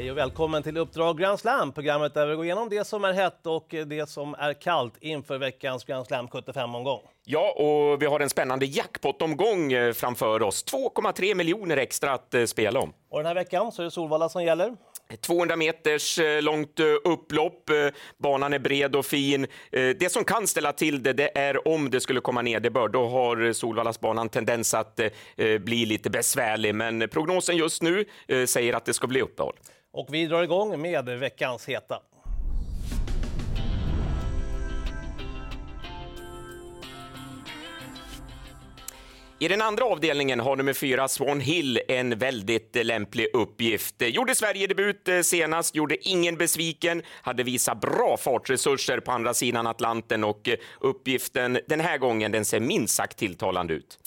Hej och välkommen till Uppdrag Grand Slam, programmet där vi går igenom det som är hett och det som är kallt inför veckans Grand Slam 75-omgång. Ja, och vi har en spännande jackpot-omgång eh, framför oss. 2,3 miljoner extra att eh, spela om. Och den här veckan så är det Solvalla som gäller. 200 meters eh, långt upplopp. Banan är bred och fin. Det som kan ställa till det, det är om det skulle komma nederbörd. Då har Solvallasbanan tendens att bli lite besvärlig, men prognosen just nu säger att det ska bli uppehåll. Och vi drar igång med veckans heta. I den andra avdelningen har nummer fyra Swan Hill en väldigt lämplig uppgift. Gjorde Sverige debut eh, senast, gjorde ingen besviken, hade visat bra fartresurser på andra sidan Atlanten och eh, uppgiften den här gången den ser minst sagt tilltalande ut.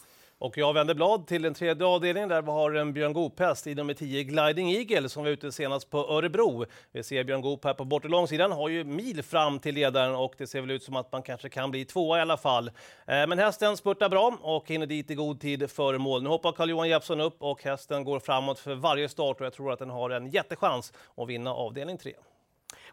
Och jag vänder blad till den tredje avdelningen där vi har en Björn Goop-häst i nummer 10 Gliding Eagle som var ute senast på Örebro. Vi ser Björn Goop här på bortre långsidan, har ju mil fram till ledaren och det ser väl ut som att man kanske kan bli tvåa i alla fall. Eh, men hästen spurtar bra och hinner dit i god tid före mål. Nu hoppar Carl-Johan Jeppsson upp och hästen går framåt för varje start och jag tror att den har en jättechans att vinna avdelning 3.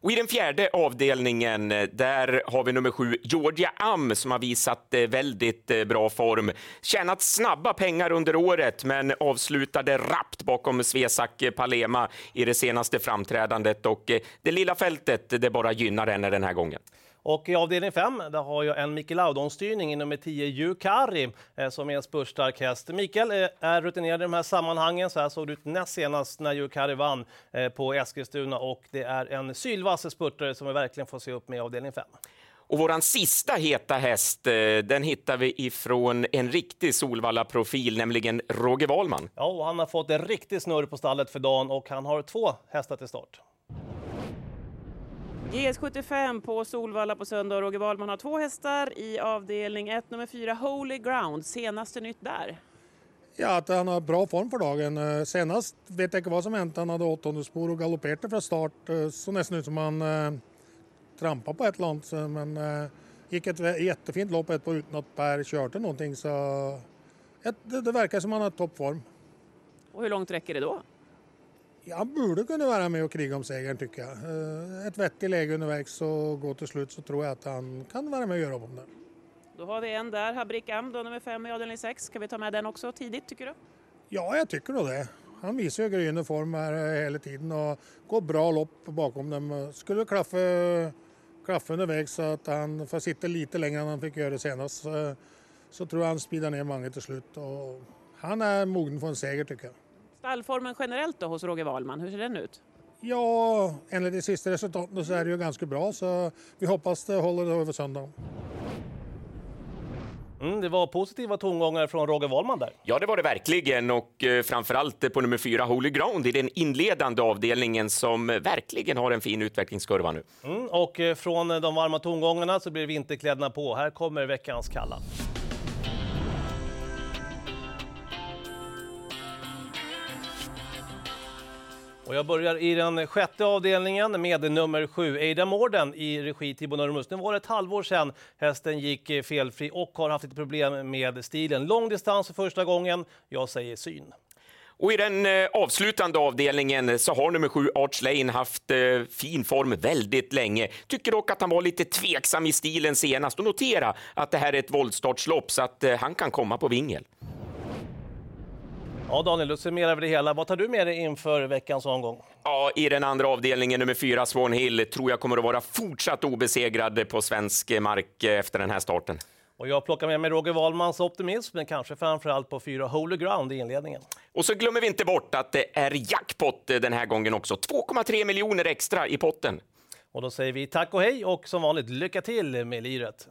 Och I den fjärde avdelningen eh, där har vi nummer sju, Georgia Am, som har visat eh, väldigt eh, bra form. Tjänat snabba pengar under året, men avslutade rappt bakom Svesak Palema i det senaste framträdandet. Och det lilla fältet det bara gynnar henne den här gången. Och i avdelning 5 där har jag en Mikael Laudon-styrning i nummer 10 Jukari eh, som är en spurtstark häst. Mikael eh, är rutinerad i de här sammanhangen. Så här såg det ut näst senast när Jukari vann eh, på Eskilstuna och det är en sylvass spurtare som vi verkligen får se upp med i avdelning 5. Och vår sista heta häst, den hittar vi ifrån en riktig Solvalla-profil, nämligen Roger Wahlman. Ja, och han har fått en riktig snurr på stallet för dagen och han har två hästar till start. GS75 på Solvalla på söndag. Roger Wahlman har två hästar i avdelning 1, nummer 4 Holy Ground. Senaste nytt där? Ja, att han har bra form för dagen. Eh, senast vet jag inte vad som hänt. Han hade åttonde spår och galopperade från start. Eh, så nästan ut som han eh, trampade på ett eller annat. Men eh, gick ett jättefint lopp ett på utan att Per körde någonting. Så ett, det, det verkar som han har toppform. Och hur långt räcker det då? Jag borde kunna vara med och kriga om segern tycker jag. Eh, ett vettigt läge undervägs och gå till slut så tror jag att han kan vara med och göra om det. Då har vi en där, Habrik Am, då nummer fem i avdelning 6. Ska vi ta med den också tidigt tycker du? Ja, jag tycker nog det. Han visar ju gryende form här eh, hela tiden och går bra lopp bakom dem. Skulle klaffa, klaffa undervägs så att han får sitta lite längre än han fick göra senast så, så tror jag han speedar ner många till slut. Och han är mogen för en seger tycker jag. Stallformen generellt då hos Roger Wahlman, hur ser den ut? Ja, enligt de sista resultaten så är det ju ganska bra så vi hoppas det håller över söndagen. Mm, det var positiva tongångar från Roger Wahlman där. Ja, det var det verkligen och eh, framförallt på nummer fyra Holy Ground i den inledande avdelningen som verkligen har en fin utvecklingskurva nu. Mm, och eh, från de varma tongångarna så blir vinterkläderna på. Här kommer veckans kalla. Och jag börjar i den sjätte avdelningen med nummer sju, Ada Morden i regi Tibbo Nurmus. Nu var det ett halvår sedan hästen gick eh, felfri och har haft lite problem med stilen. Lång distans för första gången. Jag säger syn. Och I den eh, avslutande avdelningen så har nummer sju Arch Lane haft eh, fin form väldigt länge. Tycker dock att han var lite tveksam i stilen senast och notera att det här är ett voltstartslopp så att han kan komma på vingel. Ja, Daniel, du summerar vi det hela. Vad tar du med dig inför veckans omgång? Ja, i den andra avdelningen, nummer fyra, Swan Hill, tror jag kommer att vara fortsatt obesegrad på svensk mark efter den här starten. Och jag plockar med mig Roger Wahlmans optimism, men kanske framförallt på fyra Holy Ground i inledningen. Och så glömmer vi inte bort att det är jackpot den här gången också. 2,3 miljoner extra i potten. Och då säger vi tack och hej och som vanligt lycka till med liret.